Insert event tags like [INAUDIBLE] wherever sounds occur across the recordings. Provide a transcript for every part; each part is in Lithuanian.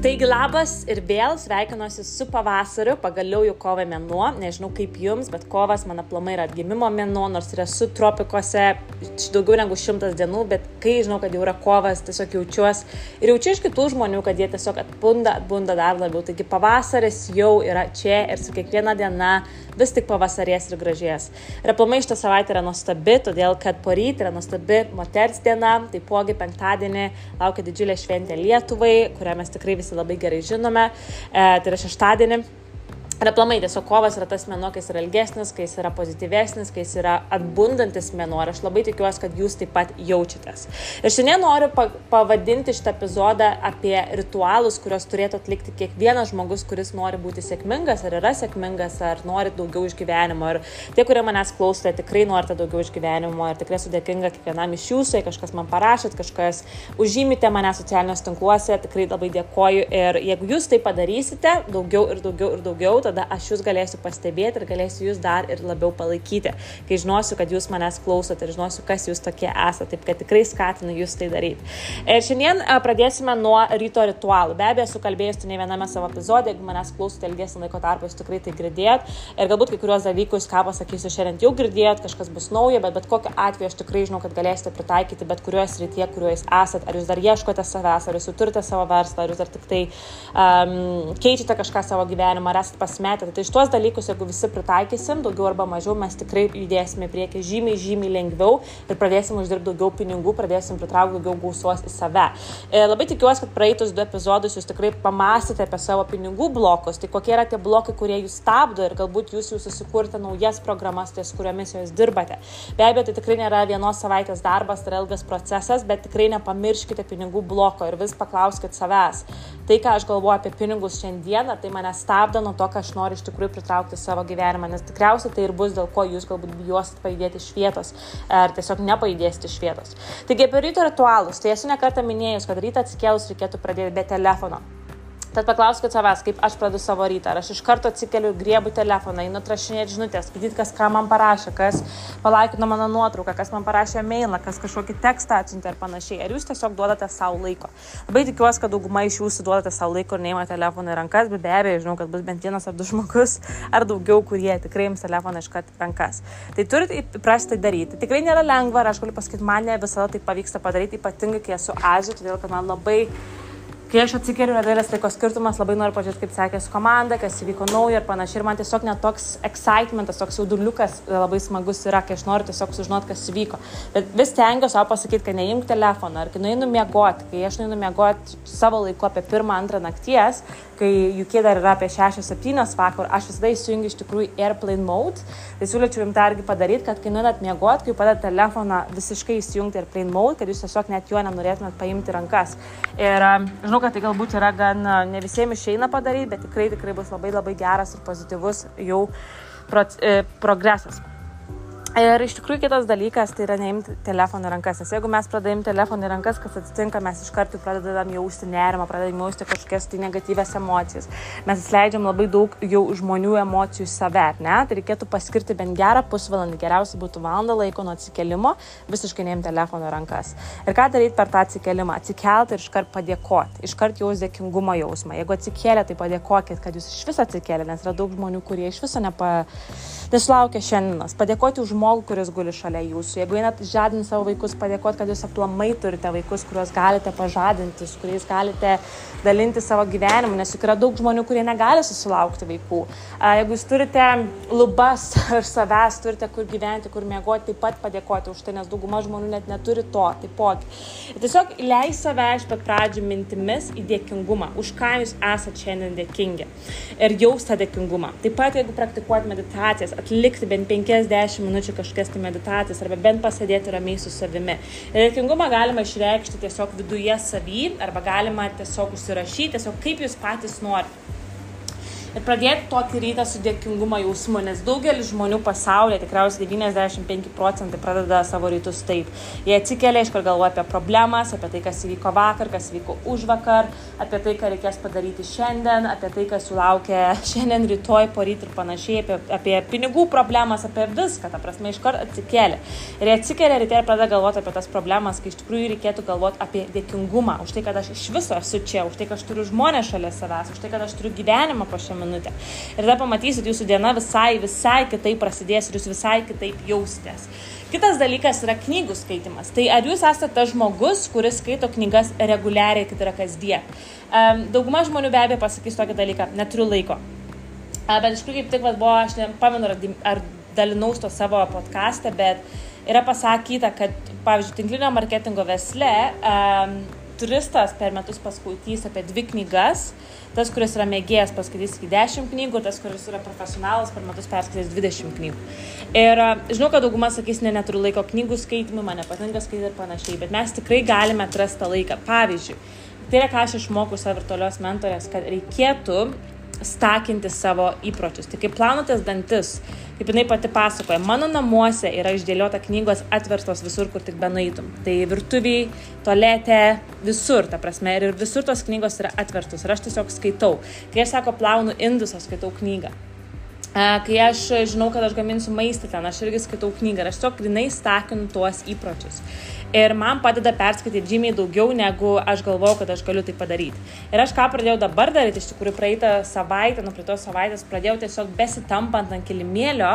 Taigi labas ir vėl sveikinuosi su pavasariu, pagaliau jau kovo mėnuo, nežinau kaip jums, bet kovas mano aplamai yra atgimimo mėnuo, nors yra su tropikuose daugiau negu šimtas dienų, bet kai žinau, kad jau yra kovas, tiesiog jaučiuosi ir jaučiu iš kitų žmonių, kad jie tiesiog atbunda, atbunda dar labiau. Taigi pavasaris jau yra čia ir su kiekviena diena vis tik pavasarės ir gražės. Ir aplamai šitą savaitę yra nuostabi, todėl kad poryt yra nuostabi moters diena, taipogi penktadienį laukia didžiulė šventė Lietuvai, kurią mes tikrai visi labai gerai žinome. E, tai yra šeštadienį. Ir aplamai tiesiog kovas yra tas mėnuo, kai jis yra ilgesnis, kai jis yra pozityvesnis, kai jis yra atbundantis mėnuo. Ir aš labai tikiuosi, kad jūs taip pat jaučiatės. Ir šiandien noriu pavadinti šitą epizodą apie ritualus, kuriuos turėtų atlikti kiekvienas žmogus, kuris nori būti sėkmingas, ar yra sėkmingas, ar nori daugiau iš gyvenimo. Ir tie, kurie manęs klausote, tikrai norite daugiau iš gyvenimo. Ir tikrai esu dėkinga kiekvienam iš jūsų, jei kažkas man parašėt, kažkas užžymite mane socialiniuose tinkluose, tikrai labai dėkoju. Ir jeigu jūs tai padarysite, daugiau ir daugiau ir daugiau, tada aš jūs galėsiu pastebėti ir galėsiu jūs dar ir labiau palaikyti, kai žinosiu, kad jūs manęs klausote ir žinosiu, kas jūs tokie esate, taip kad tikrai skatinu jūs tai daryti. Ir šiandien pradėsime nuo ryto ritualų. Be abejo, esu kalbėjęs ne viename savo epizode, jeigu manęs klausote ilgesnį laiko tarpą, jūs tikrai tai girdėjot ir galbūt kai kuriuos dalykus, ką pasakysiu šiandien jau girdėjot, kažkas bus nauja, bet bet kokiu atveju aš tikrai žinau, kad galėsite pritaikyti bet kurioje srityje, kurioje jūs esate, ar jūs dar ieškote savęs, ar jūs turite savo verslą, ar jūs dar tik tai um, keičiate kažką savo gyvenimą, ar esate pas pasimetę. Tai šitos dalykus, jeigu visi pritaikysim, daugiau arba mažiau, mes tikrai judėsime į priekį žymiai, žymiai lengviau ir pradėsim uždirbti daugiau pinigų, pradėsim pritraukti daugiau gausos į save. E, labai tikiuosi, kad praeitus du epizodus jūs tikrai pamastėte apie savo pinigų blokus, tai kokie yra tie blokai, kurie jūs stabdo ir galbūt jūs jau susikurti naujas programas, ties kuriomis jūs dirbate. Be abejo, tai tikrai nėra vienos savaitės darbas, tai yra ilgas procesas, bet tikrai nepamirškite pinigų bloko ir vis paklauskite savęs. Tai, ką aš galvoju apie pinigus šiandieną, tai mane stabdo nuo to, ką aš aš noriu iš tikrųjų pritraukti savo gyvenimą, nes tikriausiai tai ir bus, dėl ko jūs galbūt bijosit pajudėti iš vietos ar tiesiog nepajudėsite iš vietos. Taigi apie ryto ritualus, tai esu nekartą minėjus, kad rytą atsikėlus reikėtų pradėti be telefono. Tad paklauskite savęs, kaip aš pradedu savo rytą. Ar aš iš karto atsikeliu, griebu telefoną, einu atrašinėti žinutės, skaityti, kas ką man parašė, kas palaikino mano nuotrauką, kas man parašė mailą, kas kažkokį tekstą atsiuntė ir panašiai. Ar jūs tiesiog duodate savo laiko. Labai tikiuosi, kad dauguma iš jūsų duodate savo laiko ir neima telefoną į rankas, bet be abejo, žinau, kad bus bent vienas ar du žmogus [LAUGHS] ar daugiau, kurie tikrai jums telefoną iškart į rankas. Tai turite įprasti tai daryti. Tikrai nėra lengva ir aš galiu pasakyti, man ne visada tai pavyksta padaryti, ypatingai kai esu Azijoje, todėl kad man labai kai aš atsikeliu, yra didelis laiko skirtumas, labai noriu pažiūrėti, kaip sekė su komanda, kas įvyko naujo ir panašiai. Ir man tiesiog net toks excitementas, toks jauduliukas labai smagus yra, kai aš noriu tiesiog sužinoti, kas įvyko. Bet vis tengiuosi savo pasakyti, kad neimk telefoną, ar kai nueinu miegoti, kai aš nueinu miegoti savo laiku apie pirmą, antrą nakties, kai UK dar yra apie 6-7 vakar, aš visada įsijungiu iš tikrųjų airplane mode. Tai siūlyčiau jums dargi padaryti, kad kai nuėdat miegoti, kai padėt telefoną visiškai įsijungti airplane mode, kad jūs tiesiog net jo nenorėtumėt paimti rankas. Ir žinau, žinau, kad tai galbūt yra gan ne visiems išeina padaryti, bet tikrai, tikrai bus labai labai geras ir pozityvus jau pro, e, progresas. Ir iš tikrųjų kitas dalykas tai yra neimti telefoną į rankas, nes jeigu mes pradėjom telefoną į rankas, kas atsitinka, mes iš karto pradedam jausti nerimą, pradedam jausti kažkokias tai negatyvės emocijas. Mes įsileidžiam labai daug jau žmonių emocijų į save, ne? Tai reikėtų paskirti bent gerą pusvalandį, geriausia būtų valanda laiko nuo atsikelimo, visiškai neimti telefoną į rankas. Ir ką daryti per tą atsikelimą? Atsikelti ir iškart padėkoti, iškart jaus dėkingumo jausmą. Jeigu atsikėlė, tai padėkokit, kad jūs iš viso atsikėlė, nes yra daug žmonių, kurie iš viso nepa... nesulaukia šiandienos. Padėkoti už žmogų, kuris guli šalia jūsų. Jeigu einat žadinti savo vaikus, padėkoti, kad jūs aplamai turite vaikus, kuriuos galite pažadinti, su kuriais galite dalinti savo gyvenimu, nes juk yra daug žmonių, kurie negali susilaukti vaikų. Jeigu jūs turite lubas [LAUGHS] ir savęs, turite kur gyventi, kur miegoti, taip pat padėkoti už tai, nes dauguma žmonių net neturi to, taipogi. Tiesiog leis save iš pat pradžių mintimis į dėkingumą, už ką jūs esate šiandien dėkingi. Ir jaustą dėkingumą. Taip pat, jeigu praktikuojate meditacijas, atlikti bent 50 minučių minučių kažkokias tai meditacijas arba bent pasėdėti ramiai su savimi. Ir dėkingumą galima išreikšti tiesiog viduje savy arba galima tiesiog užsirašyti, tiesiog kaip jūs patys norite. Ir pradėti tokį rytą su dėkingumo jausmu, nes daugelis žmonių pasaulyje, tikriausiai 95 procentai pradeda savo rytus taip. Jie atsikelia, iškart galvoja apie problemas, apie tai, kas įvyko vakar, kas įvyko už vakar, apie tai, ką reikės padaryti šiandien, apie tai, kas jų laukia [LAUGHS] šiandien, rytoj, poryt ir panašiai, apie, apie pinigų problemas, apie viską, ta prasme, iškart atsikėlė. Ir jie atsikelia ryte ir pradeda galvoti apie tas problemas, kai iš tikrųjų reikėtų galvoti apie dėkingumą, už tai, kad aš iš viso esu čia, už tai, kad aš turiu žmonės šalia savęs, už tai, kad aš turiu gyvenimą po šią minutę. Ir tada pamatysit, jūsų diena visai, visai kitaip prasidės ir jūs visai kitaip jausitės. Kitas dalykas yra knygų skaitimas. Tai ar jūs esate tas žmogus, kuris skaito knygas reguliariai, tai yra kasdien? Um, dauguma žmonių be abejo pasakys tokį dalyką, neturiu laiko. Bet iš tikrųjų kaip tik buvo, aš nepamenu, ar, dalinaus to savo podcast'e, bet yra pasakyta, kad, pavyzdžiui, tinklinio marketingo versle um, turistas per metus paskaitys apie dvi knygas, tas, kuris yra mėgėjas, paskaitys iki 10 knygų, tas, kuris yra profesionalas, per metus perskaitys 20 knygų. Ir žinau, kad dauguma sakys, ne, neturiu laiko knygų skaitimui, man nepatinka skaityti ir panašiai, bet mes tikrai galime atrasti tą laiką. Pavyzdžiui, tai yra, ką aš išmokau savo virtualios mentorės, kad reikėtų stakinti savo įpročius. Tai kaip plaunatės dantis, kaip jinai pati pasakoja, mano namuose yra išdėliota knygos atverstos visur, kur tik benaitum. Tai virtuviai, tolete, visur, ta prasme, ir visur tos knygos yra atverstos. Ir aš tiesiog skaitau. Kai aš sako, plaunu indus, aš skaitau knygą. Kai aš žinau, kad aš gaminsiu maistą ten, aš irgi skaitau knygą aš tiesiog grinai stakinu tuos įpročius. Ir man padeda perskaityti žymiai daugiau, negu aš galvojau, kad aš galiu tai padaryti. Ir aš ką pradėjau dabar daryti, iš tikrųjų praeitą savaitę, nuo praeitos savaitės pradėjau tiesiog besitampant ant kilimėlio,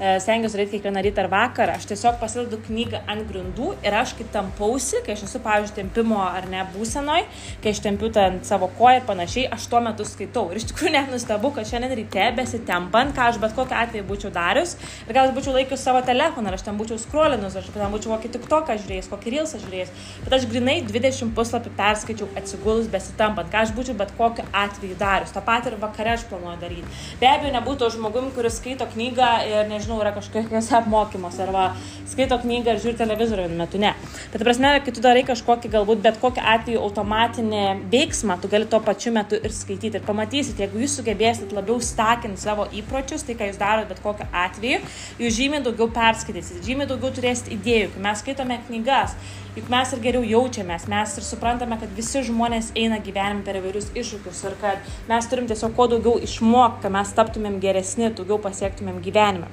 E, stengiuosi daryti kiekvieną rytą ar vakarą. Aš tiesiog pasidedu knygą ant grindų ir aš kai tampausi, kai aš esu, pavyzdžiui, tempimo ar ne būsenoj, kai aš tempiu ten savo koją ir panašiai, aš tuo metu skaitau. Ir iš tikrųjų net nustebu, kad šiandien ryte besitempant, ką aš bet kokiu atveju būčiau darius, ir gal aš būčiau laikius savo telefoną, ar aš ten būčiau skrolinus, aš ten būčiau kokį tik toką žiūrėjęs, kokį rilsą žiūrėjęs. Bet aš grinai 20 puslapį perskaičiau atsigulus besitampant, ką aš būčiau bet kokiu atveju darius. Ta pat ir vakare aš planuoju daryti. Be abejo, nebūtų žmogum, kuris skaito knygą ir nežinau, yra kažkokiuose apmokymuose arba skaito knygą ir žiūri televizorių vienu metu, ne. Bet, prasme, kai tu darai kažkokį, galbūt bet kokiu atveju automatinį veiksmą, tu gali tuo pačiu metu ir skaityti. Ir pamatysit, jeigu jūs sugebėsit labiau stakinti savo įpročius, tai ką jūs darote bet kokiu atveju, jūs žymiai daugiau perskaitysit, žymiai daugiau turėsit idėjų. Kai mes skaitome knygas, juk mes ir geriau jaučiamės, mes ir suprantame, kad visi žmonės eina gyvenime per įvairius iššūkius ir kad mes turim tiesiog kuo daugiau išmokti, kad mes taptumėm geresni, daugiau pasiektumėm gyvenime.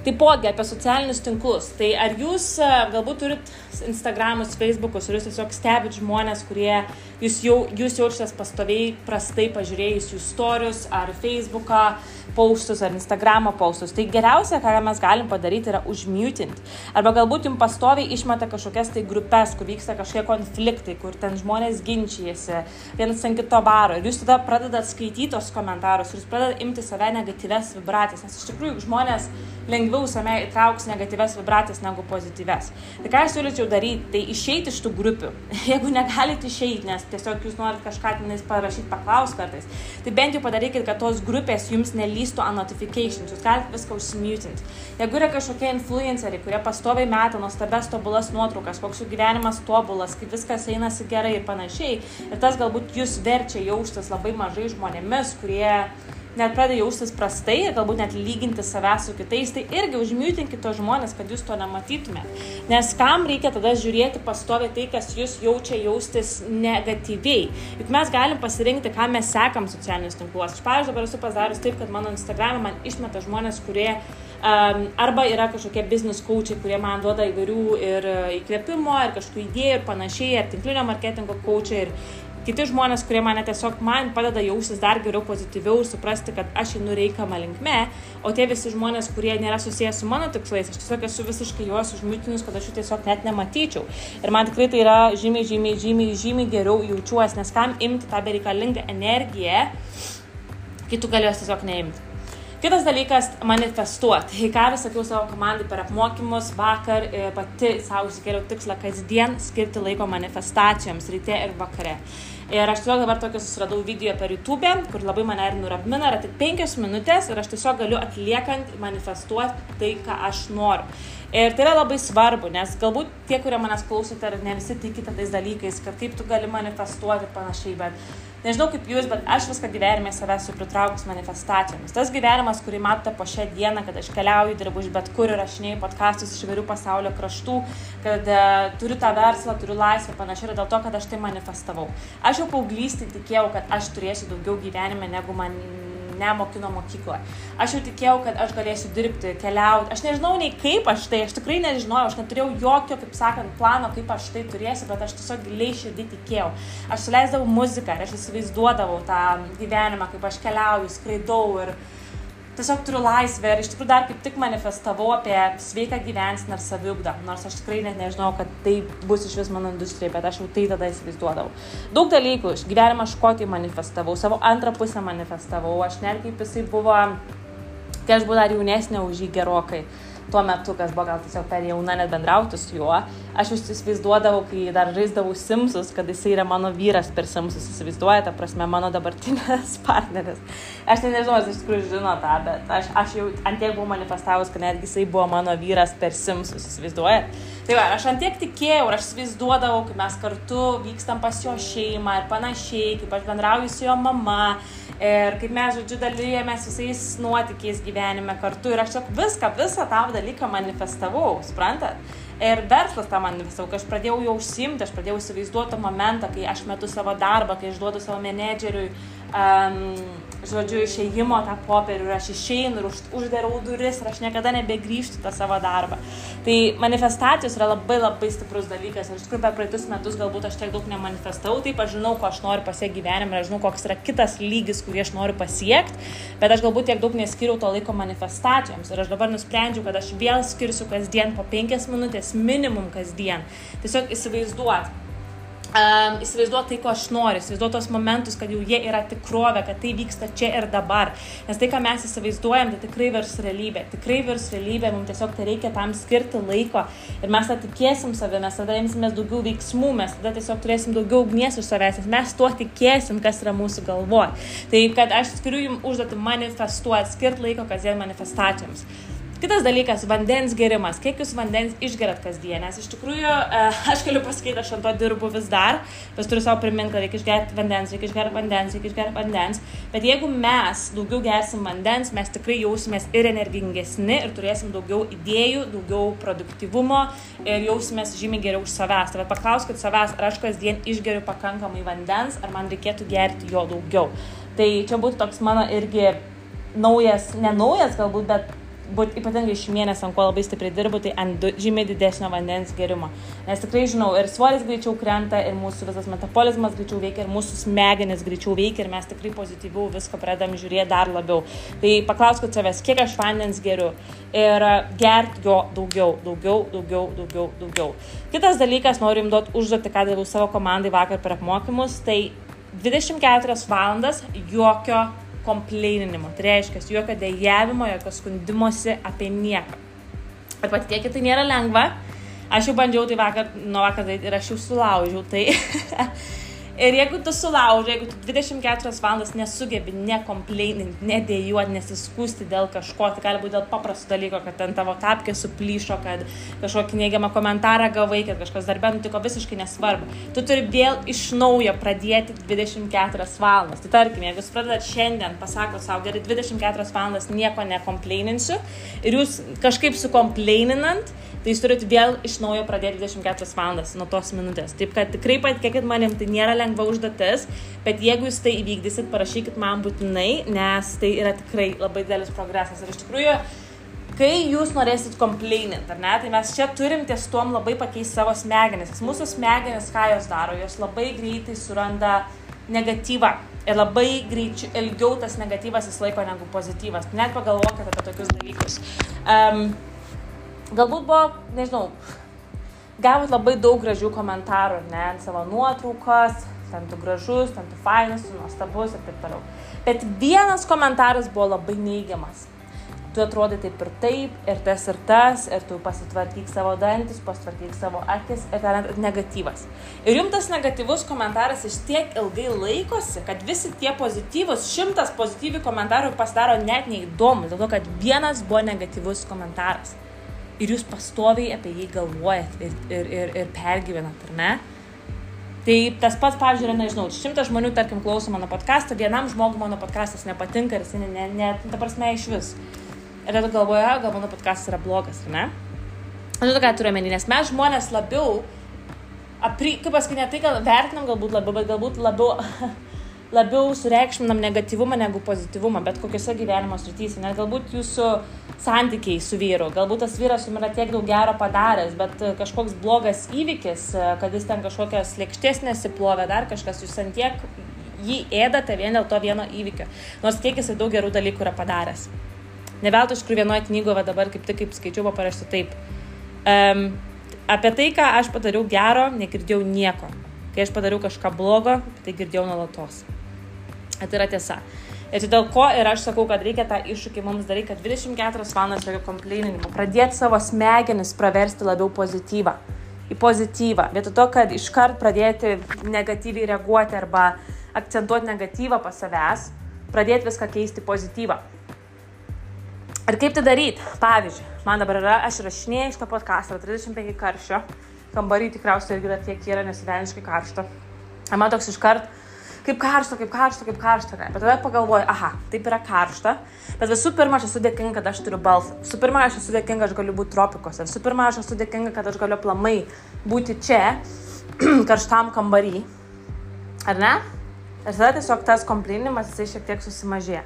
Taipogi apie socialinius tinklus. Tai ar jūs e, galbūt turit Instagramus, Facebookus ir jūs tiesiog stebit žmonės, kurie jūs, jau, jūs jaučiatės pastoviai prastai pažiūrėjus jų istorius ar Facebooką paustus ar Instagramo paustus. Tai geriausia, ką mes galim padaryti, yra užmutinti. Arba galbūt jums pastoviai išmeta kažkokias tai grupės, kur vyksta kažkokie konfliktai, kur ten žmonės ginčijasi, vienas ant kito baro. Ir jūs tada pradedat skaityti tos komentarus jūs pradedat imti save negatyves vibracijas. Nes iš tikrųjų žmonės lengviau same įtrauks negatyves vibracijas negu pozityves. Tai ką aš siūlyčiau daryti, tai išeiti iš tų grupių. [LAUGHS] Jeigu negalite išeiti, nes tiesiog jūs norit kažką tenais parašyti, paklaus kartais, tai bent jau padarykit, kad tos grupės jums nelystų ant notifications, jūs galite viską užsimutinti. Jeigu yra kažkokie influenceriai, kurie pastoviai meta nuostabes tobulas nuotraukas, koks jų gyvenimas tobulas, kaip viskas einasi gerai ir panašiai, ir tas galbūt jūs verčia jaustis labai mažai žmonėmis, kurie net pradeda jaustis prastai galbūt net lyginti save su kitais, tai irgi užmiutinkite tos žmonės, kad jūs to nematytumėte. Nes kam reikia tada žiūrėti pastovi tai, kas jūs jaučia jaustis negatyviai. Juk mes galim pasirinkti, ką mes sekam socialinius tinkluos. Aš, pavyzdžiui, dabar esu padaręs taip, kad mano Instagram'e man išmeta žmonės, kurie um, arba yra kažkokie business coachai, kurie man duoda įvairių ir įkvėpimo, ir kažkokių idėjų ir panašiai, ir tinklinio marketingo coachai. Ir, kiti žmonės, kurie mane tiesiog man padeda jaustis dar geriau, pozityviau ir suprasti, kad aš einu reikamą linkme, o tie visi žmonės, kurie nėra susijęs su mano tikslais, aš tiesiog esu visiškai juos užmitinus, kad aš jų tiesiog net nematyčiau. Ir man tikrai tai yra žymiai, žymiai, žymiai, žymiai geriau jaučiuosi, nes kam imti tą bereikalingą energiją, kai tu galėsi tiesiog neimti. Kitas dalykas - manifestuoti. Ką vis sakiau savo komandai per apmokymus, vakar pati savo įsikėliau tikslą kasdien skirti laiko manifestacijoms ryte ir vakare. Ir aš tiesiog dabar tokį susiradau video per YouTube, kur labai mane ir nuramina, yra tik penkios minutės ir aš tiesiog galiu atliekant manifestuoti tai, ką aš noriu. Ir tai yra labai svarbu, nes galbūt tie, kurie manęs klausote, ne visi tikite tais dalykais, kad kaip tu gali manifestuoti ir panašiai, bet Nežinau kaip jūs, bet aš viską gyvenime savęs supritraukus manifestacijomis. Tas gyvenimas, kurį matote po šią dieną, kad aš keliauju, dirbu iš bet kur ir rašinėjau podkastus iš įvairių pasaulio kraštų, kad uh, turiu tą verslą, turiu laisvę, panašiai yra dėl to, kad aš tai manifestavau. Aš jau paauglystį tikėjau, kad aš turėsiu daugiau gyvenime, negu man nemokino mokykloje. Aš jau tikėjau, kad aš galėsiu dirbti, keliauti. Aš nežinau nei kaip aš tai, aš tikrai nežinojau, aš neturėjau jokio, kaip sakant, plano, kaip aš tai turėsiu, bet aš tiesiog giliai širdį tikėjau. Aš suleisdavau muziką ir aš įsivaizduodavau tą gyvenimą, kaip aš keliauju, skraidau ir tiesiog turiu laisvę ir iš tikrųjų dar kaip tik manifestavau apie sveiką gyvensiną ir saviugdą, nors aš tikrai net nežinau, kad tai bus iš vis mano industrija, bet aš jau tai tada įsivaizduodavau. Daug dalykų, gyvenimą Škotijai manifestavau, savo antrą pusę manifestavau, aš netgi kaip jisai buvo, kai aš buvau dar jaunesnė už jį gerokai tuo metu, kas buvo gal tiesiog per jauna net bendrauti su juo, aš vis įsivaizduodavau, kai dar žaisdavau Simsus, kad jisai yra mano vyras per Simsus, įsivaizduoja, ta prasme, mano dabartinės [LAUGHS] partneris. Aš tai nežinau, ar iš tikrųjų žino tą, bet aš, aš jau antiek buvau manifestavus, kad netgi jisai buvo mano vyras per Simsus, įsivaizduoja. Tai va, aš antiek tikėjau ir aš įsivaizduodavau, kaip mes kartu vykstam pas jo šeimą ir panašiai, kaip aš bendrauju su jo mama ir kaip mes, žodžiu, dalyjamės visais nuotykiais gyvenime kartu ir aš tiesiog viską, visą tą dalyką manifestavau, suprantat? Ir verslas tą manifestavau, kai aš pradėjau jau užsimti, aš pradėjau įsivaizduoti momentą, kai aš metu savo darbą, kai aš duodu savo menedžeriui um, žodžiu, išėjimo tą popierių ir aš išeinu ir už, uždarau duris ir aš niekada nebegrįžtu tą savo darbą. Tai manifestacijos yra labai labai stiprus dalykas ir iš tikrųjų per praeitus metus galbūt aš tiek daug nemanifestavau, taip aš žinau, ko aš noriu pasiekti gyvenime, aš žinau, koks yra kitas lygis, kurį aš noriu pasiekti, bet aš galbūt tiek daug neskiriau to laiko manifestacijoms ir aš dabar nusprendžiau, kad aš vėl skirsiu kasdien po penkias minutės minimum kasdien. Tiesiog įsivaizduoti um, įsivaizduoti tai, ko aš noriu, įsivaizduoti tos momentus, kad jau jie yra tikrovė, kad tai vyksta čia ir dabar. Nes tai, ką mes įsivaizduojam, tai tikrai virs realybė. Tikrai virs realybė, mums tiesiog tai reikia tam skirti laiko. Ir mes tada tikėsim savimi, mes tada imsimės daugiau veiksmų, mes tada tiesiog turėsim daugiau ugnies iš savęs, nes mes tuo tikėsim, kas yra mūsų galvoje. Tai, kad aš skiriu jums užduoti manifestuoti, skirti laiko kasdien manifestacijoms. Kitas dalykas - vandens gerimas. Kiek jūs vandens išgerat kasdien? Nes iš tikrųjų, e, aš galiu pasakyti, aš ant to dirbu vis dar, vis turiu savo priminti, kad reikia išgerti vandens, reikia išgerti vandens, reikia išgerti vandens. Bet jeigu mes daugiau gersim vandens, mes tikrai jausimės ir energingesni, ir turėsim daugiau idėjų, daugiau produktivumo ir jausimės žymiai geriau už savęs. Tai paklauskit savęs, ar aš kasdien išgeriu pakankamai vandens, ar man reikėtų gerti jo daugiau. Tai čia būtų toks mano irgi naujas, ne naujas galbūt, bet būt ypatingai mėnesį, ant ko labai stipriai dirbu, tai ant žymiai didesnio vandens gerimo. Nes tikrai žinau, ir svoris greičiau krenta, ir mūsų visas metabolizmas greičiau veikia, ir mūsų smegenis greičiau veikia, ir mes tikrai pozityviau viską pradedam žiūrėti dar labiau. Tai paklauskit savęs, kiek aš vandens geriu ir gert jo daugiau, daugiau, daugiau, daugiau, daugiau. Kitas dalykas, noriu jums duoti užduotį, ką daviau savo komandai vakar per apmokymus, tai 24 valandas jokio komplaininimo. Tai reiškia, jokio dėjavimo, jokio skundimosi apie nieką. Ir patikėkit, tai nėra lengva. Aš jau bandžiau tai vakar, nuo vakar tai ir aš jau sulaužiau tai. [LAUGHS] Ir jeigu tu sulaužai, jeigu tu 24 valandas nesugebi nekomplaininti, nedėjuoti, nesiskūsti dėl kažko, tai gali būti dėl paprasto dalyko, kad ten tavo tapkė suplyšo, kad kažkokį neigiamą komentarą gavai, kad kažkas darbė nutiko visiškai nesvarbu. Tu turi vėl iš naujo pradėti 24 valandas. Tai tarkim, jeigu jūs pradedat šiandien, pasakot savo, gerai, 24 valandas nieko nekomplaininsiu ir jūs kažkaip sukomplaininant, tai jūs turite vėl iš naujo pradėti 24 valandas nuo tos minutės. Taip kad tikrai patikėkit manim, tai nėra lengva užduotis, bet jeigu jūs tai įvykdysit, parašykit man būtinai, nes tai yra tikrai labai didelis progresas. Ir iš tikrųjų, kai jūs norėsit komplaininti, ar ne, tai mes čia turim ties tuom labai pakeisti savo smegenis. Nes mūsų smegenis, ką jos daro, jos labai greitai suranda negatyvą. Ir labai greičiau, ilgiau tas negatyvas įsilaiko negu pozityvas. Net pagalvokite apie tokius dalykus. Um, galbūt buvo, nežinau, gavot labai daug gražių komentarų, ne, ant savo nuotraukos, ten tu gražus, ten tu fainas, tu nuostabus ir taip toliau. Bet vienas komentaras buvo labai neigiamas. Tu atrodai taip ir taip, ir tas ir tas, ir tu pasitvarkyk savo dantis, pasitvarkyk savo akis, ir ten negatyvas. Ir jums tas negatyvus komentaras iš tiek ilgai laikosi, kad visi tie pozityvus, šimtas pozityvių komentarų pasidaro net neįdomus, dėl to, kad vienas buvo negatyvus komentaras ir jūs pastoviai apie jį galvojat ir, ir, ir, ir pergyvenat, ar ne? Tai tas pats, pavyzdžiui, yra, nežinau, šimtas žmonių, tarkim, klauso mano podcastą, vienam žmogui mano podcastas nepatinka ir jis, ne, ne, ne, ta prasme, iš vis. Ir tada galvoja, gal mano podcastas yra blogas, ar ne? Žinote, ką turiu menį, nes mes žmonės labiau, apri, kaip pasakyti, ne tai, gal vertinam galbūt labiau, bet galbūt labiau [LAUGHS] labiau sureikšminam negatyvumą negu pozityvumą, bet kokiuose gyvenimo srityse. Net galbūt jūsų santykiai su vyru, galbūt tas vyras jums yra tiek daug gero padaręs, bet e, kažkoks blogas įvykis, e, kad jis ten kažkokias lėkštės nesiplovė, dar kažkas, jūs ant tiek jį ėdate vien dėl to vieno įvykio. Nors tiek jisai daug gerų dalykų yra padaręs. Ne veltui iš kur vienoje knygoje dabar kaip tik kaip skaičiau, buvo parašyta taip. Um, apie tai, ką aš padariau gero, negirdėjau nieko. Kai aš padariau kažką blogo, tai girdėjau nuolatos. Tai yra tiesa. Ir dėl ko ir aš sakau, kad reikia tą iššūkį mums daryti, kad 24 valandas reikia komplaininimo, pradėti savo smegenis praversti labiau pozityvą. Į pozityvą. Vietoj to, kad iškart pradėti negatyviai reaguoti arba akcentuoti negatyvą pas savęs, pradėti viską keisti pozityvą. Ir kaip tai daryti? Pavyzdžiui, man dabar yra, aš rašinėjau šitą podcastą, 35 karščio, kambarį tikriausiai irgi yra tiek yra, nes velniškai karšta. Man toks iškart kaip karšta, kaip karšta, kaip karšta. Bet tada pagalvoju, aha, taip yra karšta. Bet visų pirma, aš esu dėkinga, kad aš turiu balsą. Visų pirma, aš esu dėkinga, aš galiu būti tropikose. Visų pirma, aš esu dėkinga, kad aš galiu plamai būti čia, [CLEARS THROAT] karštam kambarį. Ar ne? Ir tada tiesiog tas komplinimas, jisai šiek tiek susimažėja.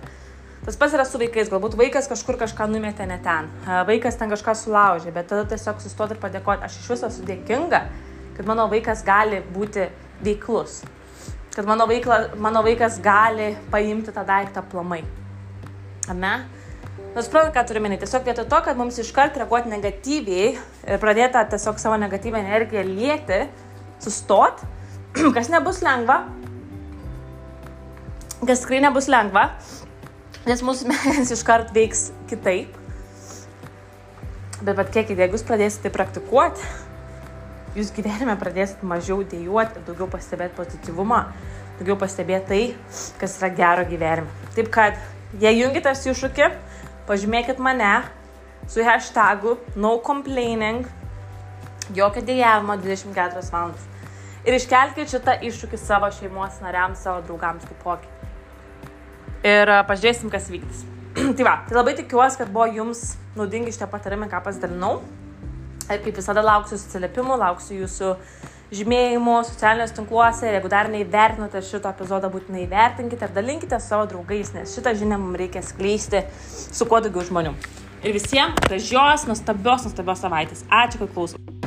Tas pats yra su vaikais, galbūt vaikas kažkur kažką numetė ne ten, vaikas ten kažką sulaužė, bet tada tiesiog sustoti ir padėkoti, aš iš viso esu dėkinga, kad mano vaikas gali būti veiklus kad mano, veikla, mano vaikas gali paimti tą daiktą plamai. Ar ne? Nusiprantat, ką turime minėti. Tiesiog vietoj to, kad mums iškart reaguoti negatyviai ir pradėti tiesiog savo negatyvę energiją lieti, sustot, [CLEARS THROAT] kas nebus lengva, kas tikrai nebus lengva, nes mūsų [LAUGHS] smegenys iškart veiks kitaip. Bet bet kiek, jeigu jūs pradėsite praktikuoti, jūs gyvenime pradėsit mažiau dėjuoti ir daugiau pastebėti pozityvumą, daugiau pastebėti tai, kas yra gero gyvenime. Taip kad, jei jungitės iššūkį, pažymėkit mane su hashtagu no complaining, jokio dėjavimo 24 valandas. Ir iškelkite šitą iššūkį savo šeimos nariams, savo draugams taipogi. Ir pažiūrėsim, kas vykdys. [CLEARS THROAT] tai va, tai labai tikiuosi, kad buvo jums naudingi šitie patarimai, ką pasidalinau. Ir kaip visada lauksiu atsiliepimų, lauksiu jūsų žymėjimų socialiniuose tinkluose. Ir jeigu dar neįvertinote šito epizodo, būtinai įvertinkite ir dalinkite savo draugais, nes šitą žinią mums reikia skleisti su kuo daugiau žmonių. Ir visiems gražios, nuostabios, nuostabios savaitės. Ačiū, kad klausot.